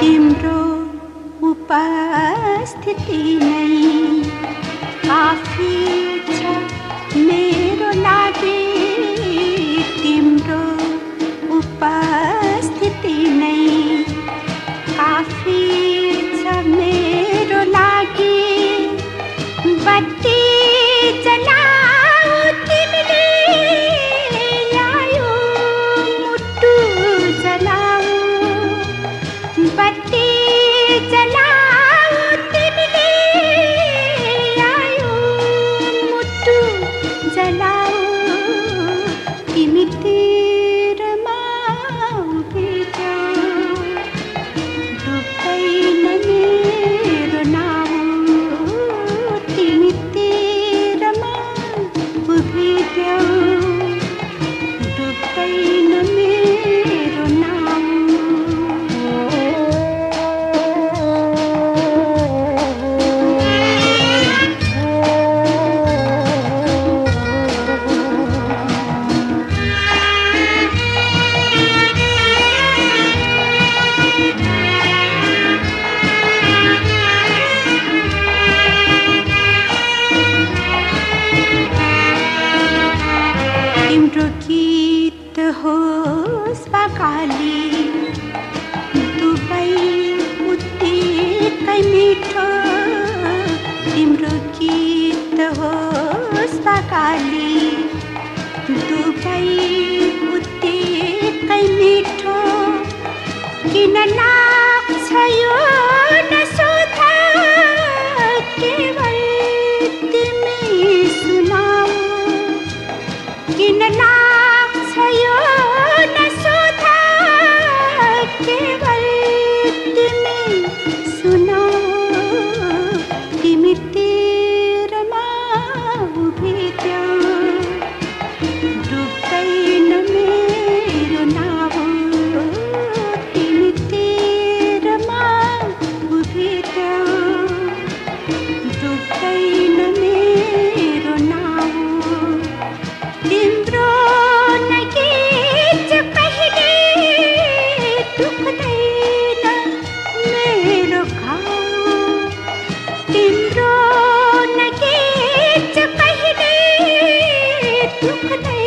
तिम्रो उपस्थिति नै काफी छ मेरो रुकित होस् बाकाली दुबै कै मिठो। तिम्रो गीत होस् बाकाली दुबै कै मिठो। किन ना khất